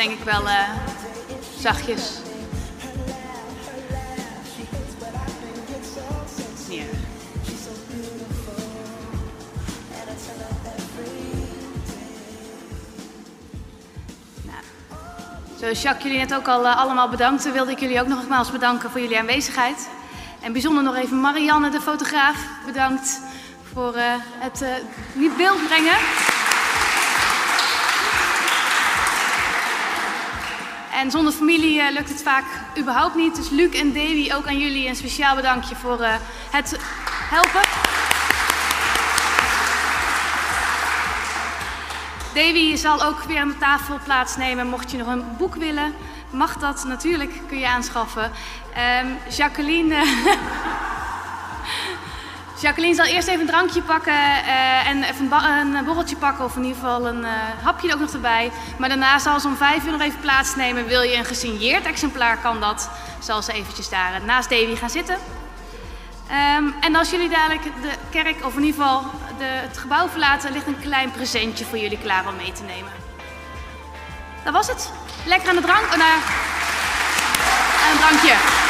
S2: Denk ik wel eh, zachtjes. Nou, Zoals Jacques jullie net ook al eh, allemaal bedankte, wilde ik jullie ook nog nogmaals bedanken voor jullie aanwezigheid. En bijzonder nog even Marianne, de fotograaf, bedankt voor eh, het uh, beeld brengen. En zonder familie eh, lukt het vaak überhaupt niet. Dus Luc en Davy, ook aan jullie een speciaal bedankje voor eh, het helpen. Davy zal ook weer aan de tafel plaatsnemen. Mocht je nog een boek willen, mag dat natuurlijk, kun je aanschaffen. Ehm, Jacqueline. Jacqueline zal eerst even een drankje pakken eh, en even een, een borreltje pakken, of in ieder geval een eh, hapje er ook nog erbij. Maar daarna zal ze om vijf uur nog even plaatsnemen. Wil je een gesigneerd exemplaar, kan dat. Zal ze eventjes daar eh, naast Davy gaan zitten. Ehm, en als jullie dadelijk de kerk, of in ieder geval de, het gebouw verlaten, ligt een klein presentje voor jullie klaar om mee te nemen. Dat was het. Lekker aan de drank. Oh, nou, een drankje.